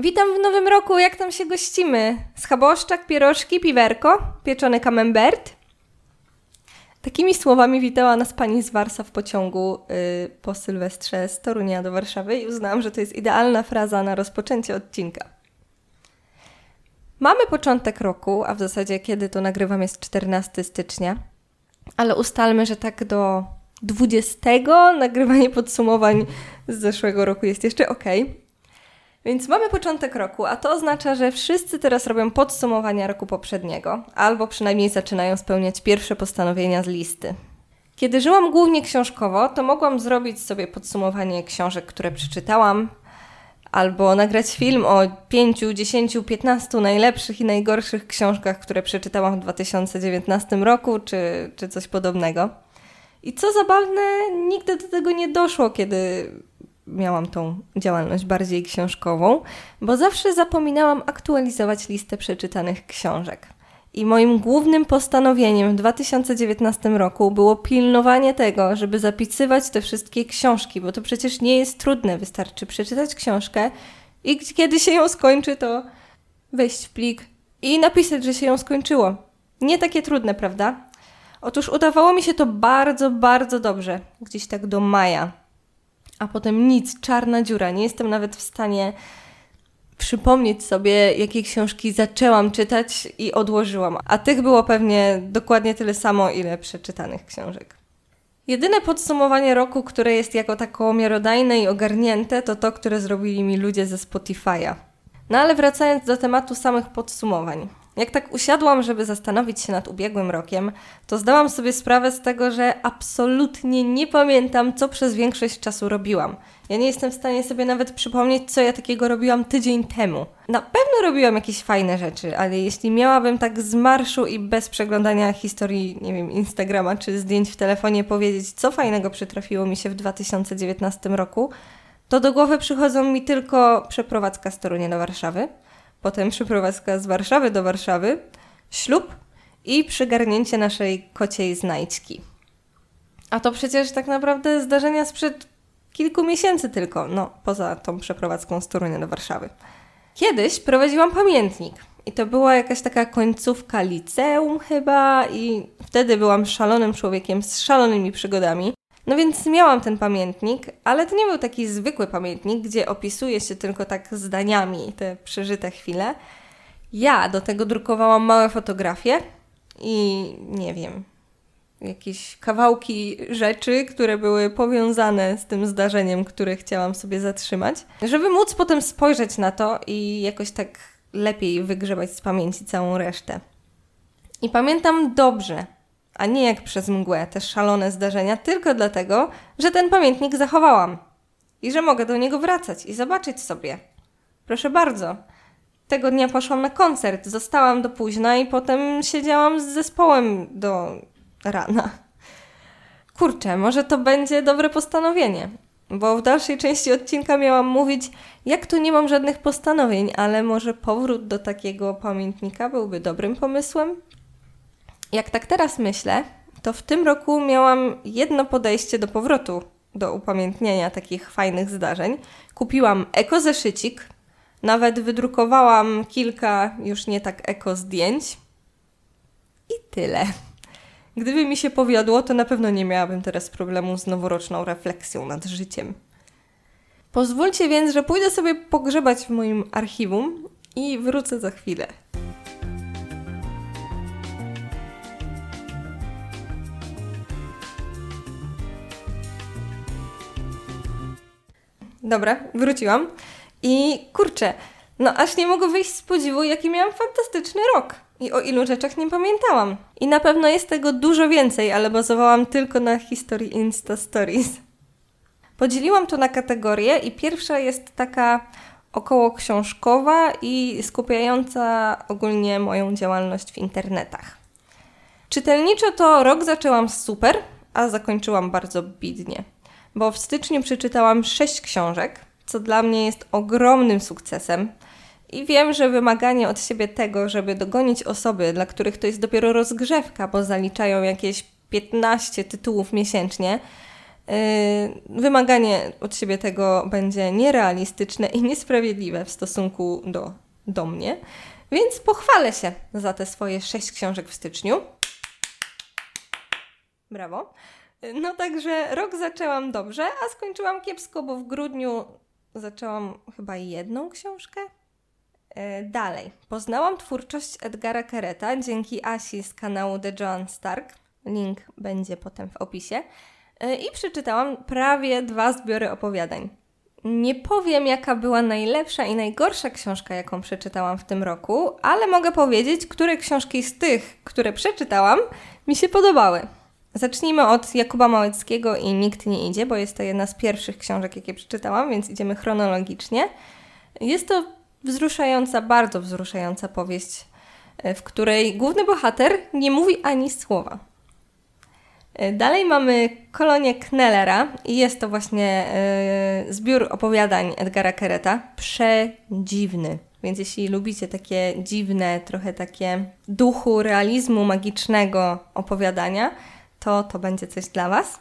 Witam w nowym roku, jak tam się gościmy? Schaboszczak, pierożki, piwerko, pieczony camembert. Takimi słowami witała nas pani z Warsa w pociągu yy, po Sylwestrze z Torunia do Warszawy i uznałam, że to jest idealna fraza na rozpoczęcie odcinka. Mamy początek roku, a w zasadzie kiedy to nagrywam jest 14 stycznia, ale ustalmy, że tak do 20 nagrywanie podsumowań z zeszłego roku jest jeszcze ok. Więc mamy początek roku, a to oznacza, że wszyscy teraz robią podsumowania roku poprzedniego, albo przynajmniej zaczynają spełniać pierwsze postanowienia z listy. Kiedy żyłam głównie książkowo, to mogłam zrobić sobie podsumowanie książek, które przeczytałam, albo nagrać film o 5, 10, 15 najlepszych i najgorszych książkach, które przeczytałam w 2019 roku, czy, czy coś podobnego. I co zabawne, nigdy do tego nie doszło, kiedy miałam tą działalność bardziej książkową, bo zawsze zapominałam aktualizować listę przeczytanych książek. I moim głównym postanowieniem w 2019 roku było pilnowanie tego, żeby zapisywać te wszystkie książki, bo to przecież nie jest trudne, wystarczy przeczytać książkę i kiedy się ją skończy, to wejść w plik i napisać, że się ją skończyło. Nie takie trudne, prawda? Otóż udawało mi się to bardzo, bardzo dobrze, gdzieś tak do maja a potem nic, czarna dziura. Nie jestem nawet w stanie przypomnieć sobie, jakie książki zaczęłam czytać i odłożyłam. A tych było pewnie dokładnie tyle samo, ile przeczytanych książek. Jedyne podsumowanie roku, które jest jako tako miarodajne i ogarnięte, to to, które zrobili mi ludzie ze Spotify'a. No ale wracając do tematu samych podsumowań. Jak tak usiadłam, żeby zastanowić się nad ubiegłym rokiem, to zdałam sobie sprawę z tego, że absolutnie nie pamiętam, co przez większość czasu robiłam. Ja nie jestem w stanie sobie nawet przypomnieć, co ja takiego robiłam tydzień temu. Na pewno robiłam jakieś fajne rzeczy, ale jeśli miałabym tak z marszu i bez przeglądania historii, nie wiem, Instagrama czy zdjęć w telefonie powiedzieć, co fajnego przytrafiło mi się w 2019 roku, to do głowy przychodzą mi tylko przeprowadzka z Torunia do Warszawy – potem przeprowadzka z Warszawy do Warszawy, ślub i przygarnięcie naszej kociej znajdźki. A to przecież tak naprawdę zdarzenia sprzed kilku miesięcy tylko, no poza tą przeprowadzką z Torunia do Warszawy. Kiedyś prowadziłam pamiętnik i to była jakaś taka końcówka liceum chyba i wtedy byłam szalonym człowiekiem z szalonymi przygodami. No więc miałam ten pamiętnik, ale to nie był taki zwykły pamiętnik, gdzie opisuje się tylko tak zdaniami te przeżyte chwile. Ja do tego drukowałam małe fotografie i nie wiem, jakieś kawałki rzeczy, które były powiązane z tym zdarzeniem, które chciałam sobie zatrzymać, żeby móc potem spojrzeć na to i jakoś tak lepiej wygrzebać z pamięci całą resztę. I pamiętam dobrze, a nie jak przez mgłę te szalone zdarzenia, tylko dlatego, że ten pamiętnik zachowałam i że mogę do niego wracać i zobaczyć sobie. Proszę bardzo. Tego dnia poszłam na koncert, zostałam do późna i potem siedziałam z zespołem do rana. Kurczę, może to będzie dobre postanowienie, bo w dalszej części odcinka miałam mówić, jak tu nie mam żadnych postanowień, ale może powrót do takiego pamiętnika byłby dobrym pomysłem? Jak tak teraz myślę, to w tym roku miałam jedno podejście do powrotu do upamiętnienia takich fajnych zdarzeń. Kupiłam ekozeszycik, nawet wydrukowałam kilka już nie tak eko zdjęć i tyle. Gdyby mi się powiodło, to na pewno nie miałabym teraz problemu z noworoczną refleksją nad życiem. Pozwólcie więc, że pójdę sobie pogrzebać w moim archiwum i wrócę za chwilę. Dobra, wróciłam. I kurczę, no aż nie mogę wyjść z podziwu, jaki miałam fantastyczny rok. I o ilu rzeczach nie pamiętałam. I na pewno jest tego dużo więcej, ale bazowałam tylko na historii Insta Stories. Podzieliłam to na kategorie i pierwsza jest taka około książkowa i skupiająca ogólnie moją działalność w internetach. Czytelniczo to rok zaczęłam super, a zakończyłam bardzo bidnie bo w styczniu przeczytałam sześć książek, co dla mnie jest ogromnym sukcesem. I wiem, że wymaganie od siebie tego, żeby dogonić osoby, dla których to jest dopiero rozgrzewka, bo zaliczają jakieś 15 tytułów miesięcznie, wymaganie od siebie tego będzie nierealistyczne i niesprawiedliwe w stosunku do, do mnie, więc pochwalę się za te swoje sześć książek w styczniu. Brawo. No także rok zaczęłam dobrze, a skończyłam kiepsko, bo w grudniu zaczęłam chyba jedną książkę. E, dalej. Poznałam twórczość Edgara Kereta dzięki Asi z kanału The Joan Stark. Link będzie potem w opisie. E, I przeczytałam prawie dwa zbiory opowiadań. Nie powiem, jaka była najlepsza i najgorsza książka, jaką przeczytałam w tym roku, ale mogę powiedzieć, które książki z tych, które przeczytałam, mi się podobały. Zacznijmy od Jakuba Małeckiego i Nikt nie idzie, bo jest to jedna z pierwszych książek, jakie przeczytałam, więc idziemy chronologicznie. Jest to wzruszająca, bardzo wzruszająca powieść, e, w której główny bohater nie mówi ani słowa. E, dalej mamy kolonię Knellera i jest to właśnie yy, zbiór opowiadań Edgara Kereta. Przedziwny. Więc jeśli lubicie takie dziwne, trochę takie duchu realizmu magicznego opowiadania, to to będzie coś dla Was.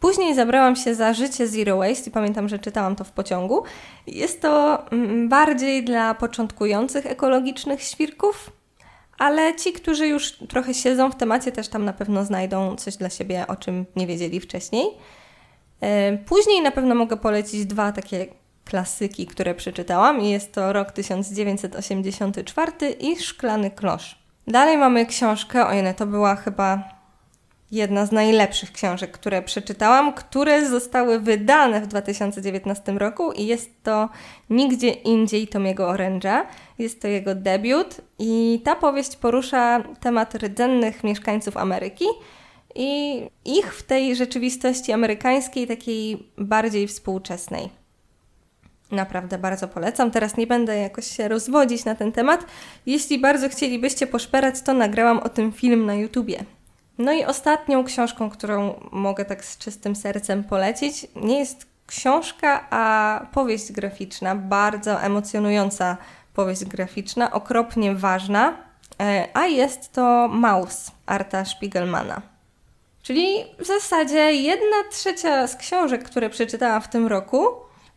Później zabrałam się za życie Zero Waste i pamiętam, że czytałam to w pociągu. Jest to mm, bardziej dla początkujących ekologicznych świrków, ale ci, którzy już trochę siedzą w temacie, też tam na pewno znajdą coś dla siebie, o czym nie wiedzieli wcześniej. Później na pewno mogę polecić dwa takie klasyki, które przeczytałam jest to rok 1984 i Szklany Klosz. Dalej mamy książkę, ojej, to była chyba jedna z najlepszych książek, które przeczytałam, które zostały wydane w 2019 roku i jest to Nigdzie indziej Tomiego Oręża. Jest to jego debiut i ta powieść porusza temat rdzennych mieszkańców Ameryki i ich w tej rzeczywistości amerykańskiej, takiej bardziej współczesnej. Naprawdę bardzo polecam. Teraz nie będę jakoś się rozwodzić na ten temat. Jeśli bardzo chcielibyście poszperać, to nagrałam o tym film na YouTubie. No i ostatnią książką, którą mogę tak z czystym sercem polecić, nie jest książka, a powieść graficzna, bardzo emocjonująca powieść graficzna, okropnie ważna, e, a jest to Maus Arta Spiegelmana. Czyli w zasadzie jedna trzecia z książek, które przeczytałam w tym roku,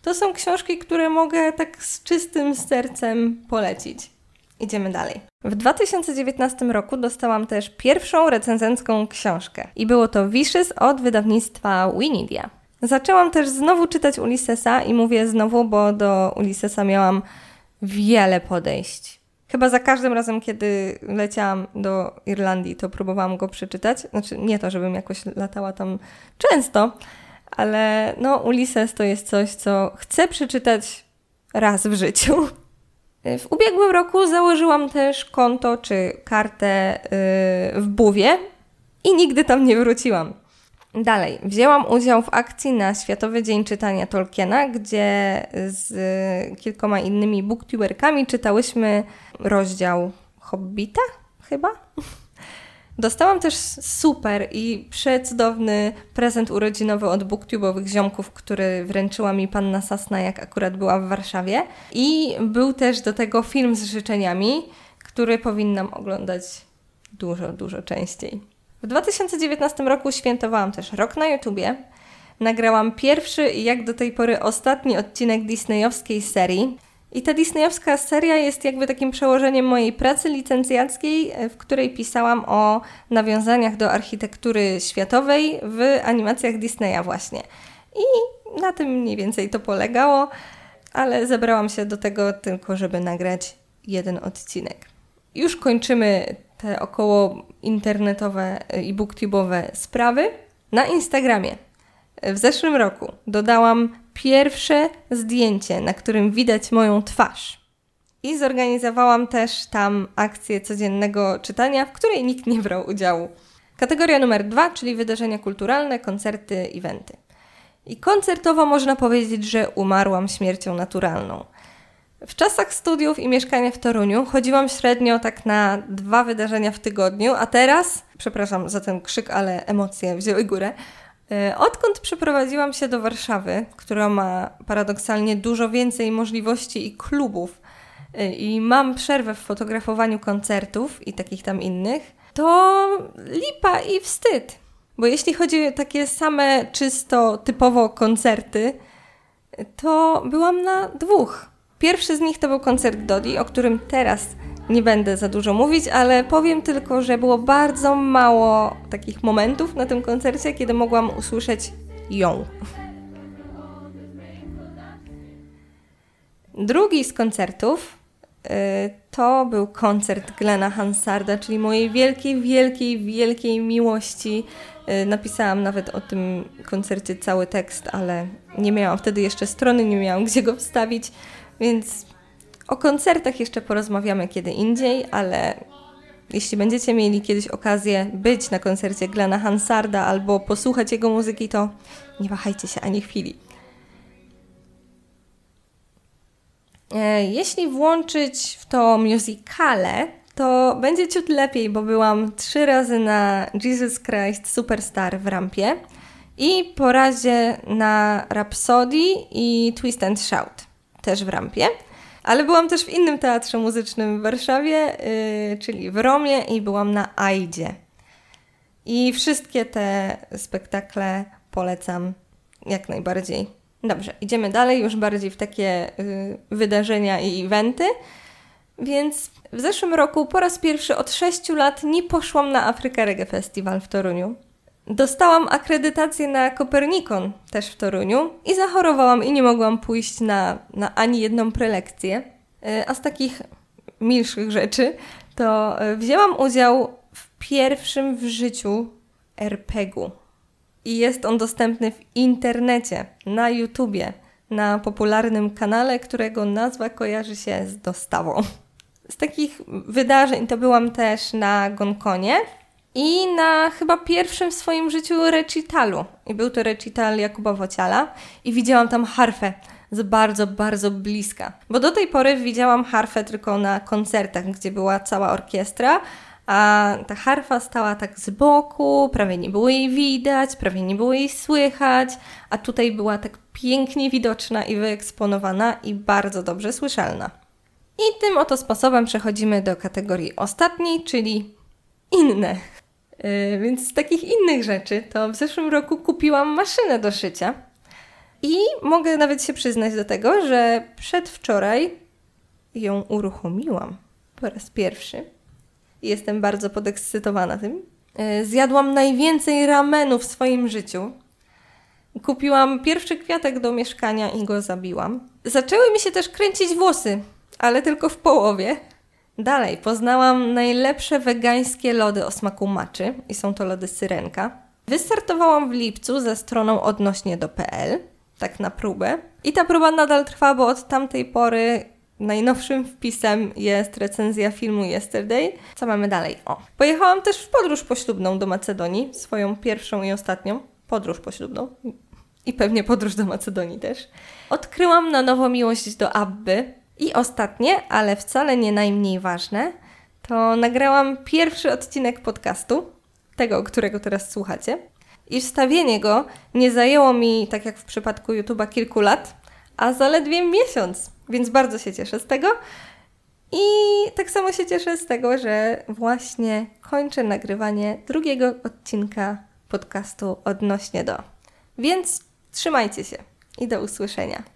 to są książki, które mogę tak z czystym sercem polecić. Idziemy dalej. W 2019 roku dostałam też pierwszą recenzencką książkę i było to Wishes od wydawnictwa Winidia. Zaczęłam też znowu czytać Ulyssesa i mówię znowu, bo do Ulyssesa miałam wiele podejść. Chyba za każdym razem, kiedy leciałam do Irlandii, to próbowałam go przeczytać. Znaczy, nie to, żebym jakoś latała tam często, ale no, Ulysses to jest coś, co chcę przeczytać raz w życiu. W ubiegłym roku założyłam też konto czy kartę yy, w Buwie i nigdy tam nie wróciłam. Dalej, wzięłam udział w akcji na Światowy Dzień Czytania Tolkiena, gdzie z kilkoma innymi booktuberkami czytałyśmy rozdział Hobbita, chyba? Dostałam też super i przecudowny prezent urodzinowy od booktubowych ziomków, który wręczyła mi panna Sasna, jak akurat była w Warszawie. I był też do tego film z życzeniami, który powinnam oglądać dużo, dużo częściej. W 2019 roku świętowałam też rok na YouTubie. Nagrałam pierwszy i jak do tej pory ostatni odcinek disneyowskiej serii. I ta disneyowska seria jest jakby takim przełożeniem mojej pracy licencjackiej, e, w której pisałam o nawiązaniach do architektury światowej w animacjach Disneya właśnie. I na tym mniej więcej to polegało, ale zebrałam się do tego tylko, żeby nagrać jeden odcinek. Już kończymy te około internetowe i booktubowe sprawy na Instagramie. W zeszłym roku dodałam pierwsze zdjęcie, na którym widać moją twarz. I zorganizowałam też tam akcję codziennego czytania, w której nikt nie brał udziału. Kategoria numer dwa, czyli wydarzenia kulturalne, koncerty, eventy. I koncertowo można powiedzieć, że umarłam śmiercią naturalną. W czasach studiów i mieszkania w Toruniu chodziłam średnio tak na dwa wydarzenia w tygodniu, a teraz, przepraszam za ten krzyk, ale emocje wzięły górę, odkąd przeprowadziłam się do Warszawy, która ma paradoksalnie dużo więcej możliwości i klubów, e, i mam przerwę w fotografowaniu koncertów i takich tam innych, to lipa i wstyd. Bo jeśli chodzi o takie same czysto typowo koncerty, to byłam na dwóch. Pierwszy z nich to był koncert Dodi, o którym teraz nie będę za dużo mówić, ale powiem tylko, że było bardzo mało takich momentów na tym koncercie, kiedy mogłam usłyszeć ją. Drugi z koncertów y, to był koncert Glena Hansarda, czyli mojej wielkiej, wielkiej, wielkiej miłości. Y, napisałam nawet o tym koncercie cały tekst, ale nie miałam wtedy jeszcze strony, nie miałam gdzie go wstawić, więc o koncertach jeszcze porozmawiamy kiedy indziej, ale jeśli będziecie mieli kiedyś okazję być na koncercie Glena Hansarda albo posłuchać jego muzyki, to nie wahajcie się ani chwili. E, jeśli włączyć w to musicale, to będzie ciut lepiej, bo byłam trzy razy na Jesus Christ Superstar w rampie i po razie na Rhapsody i Twist and Shout też w rampie. Ale byłam też w innym teatrze muzycznym w Warszawie, yy, czyli w Romie i byłam na Aidzie. I wszystkie te spektakle polecam jak najbardziej. Dobrze, idziemy dalej, już bardziej w takie yy, wydarzenia i eventy. Więc w zeszłym roku po raz pierwszy od 6 lat nie poszłam na Afryka Reggae Festival w Toruniu. Dostałam akredytację na Kopernikon też w Toruniu i zachorowałam i nie mogłam pójść na, na ani jedną prelekcję. E, a z takich milszych rzeczy to e, wzięłam udział w pierwszym w życiu RPG-u. I jest on dostępny w internecie, na YouTubie, na popularnym kanale, którego nazwa kojarzy się z dostawą. Z takich wydarzeń to byłam też na Gonkonie, i na chyba pierwszym w swoim życiu recitalu. I był to recital Jakuba Wociala i widziałam tam harfę z bardzo, bardzo bliska. Bo do tej pory widziałam harfę tylko na koncertach, gdzie była cała orkiestra, a ta harfa stała tak z boku, prawie nie było jej widać, prawie nie było jej słychać, a tutaj była tak pięknie widoczna i wyeksponowana i bardzo dobrze słyszalna. I tym oto sposobem przechodzimy do kategorii ostatniej, czyli inne. Yy, więc z takich innych rzeczy to w zeszłym roku kupiłam maszynę do szycia i mogę nawet się przyznać do tego, że przedwczoraj ją uruchomiłam po raz pierwszy. Jestem bardzo podekscytowana tym. Yy, zjadłam najwięcej ramenu w swoim życiu. Kupiłam pierwszy kwiatek do mieszkania i go zabiłam. Zaczęły mi się też kręcić włosy, ale tylko w połowie. Dalej, poznałam najlepsze wegańskie lody o smaku maczy i są to lody Syrenka. Wystartowałam w lipcu ze stroną odnośnie do PL, tak na próbę. I ta próba nadal trwa, bo od tamtej pory najnowszym wpisem jest recenzja filmu Yesterday. Co mamy dalej? O, pojechałam też w podróż poślubną do Macedonii, swoją pierwszą i ostatnią podróż poślubną. I pewnie podróż do Macedonii też. Odkryłam na nowo miłość do Abby, i ostatnie, ale wcale nie najmniej ważne, to nagrałam pierwszy odcinek podcastu, tego, którego teraz słuchacie. I wstawienie go nie zajęło mi, tak jak w przypadku YouTube'a, kilku lat, a zaledwie miesiąc, więc bardzo się cieszę z tego. I tak samo się cieszę z tego, że właśnie kończę nagrywanie drugiego odcinka podcastu odnośnie do. Więc trzymajcie się i do usłyszenia.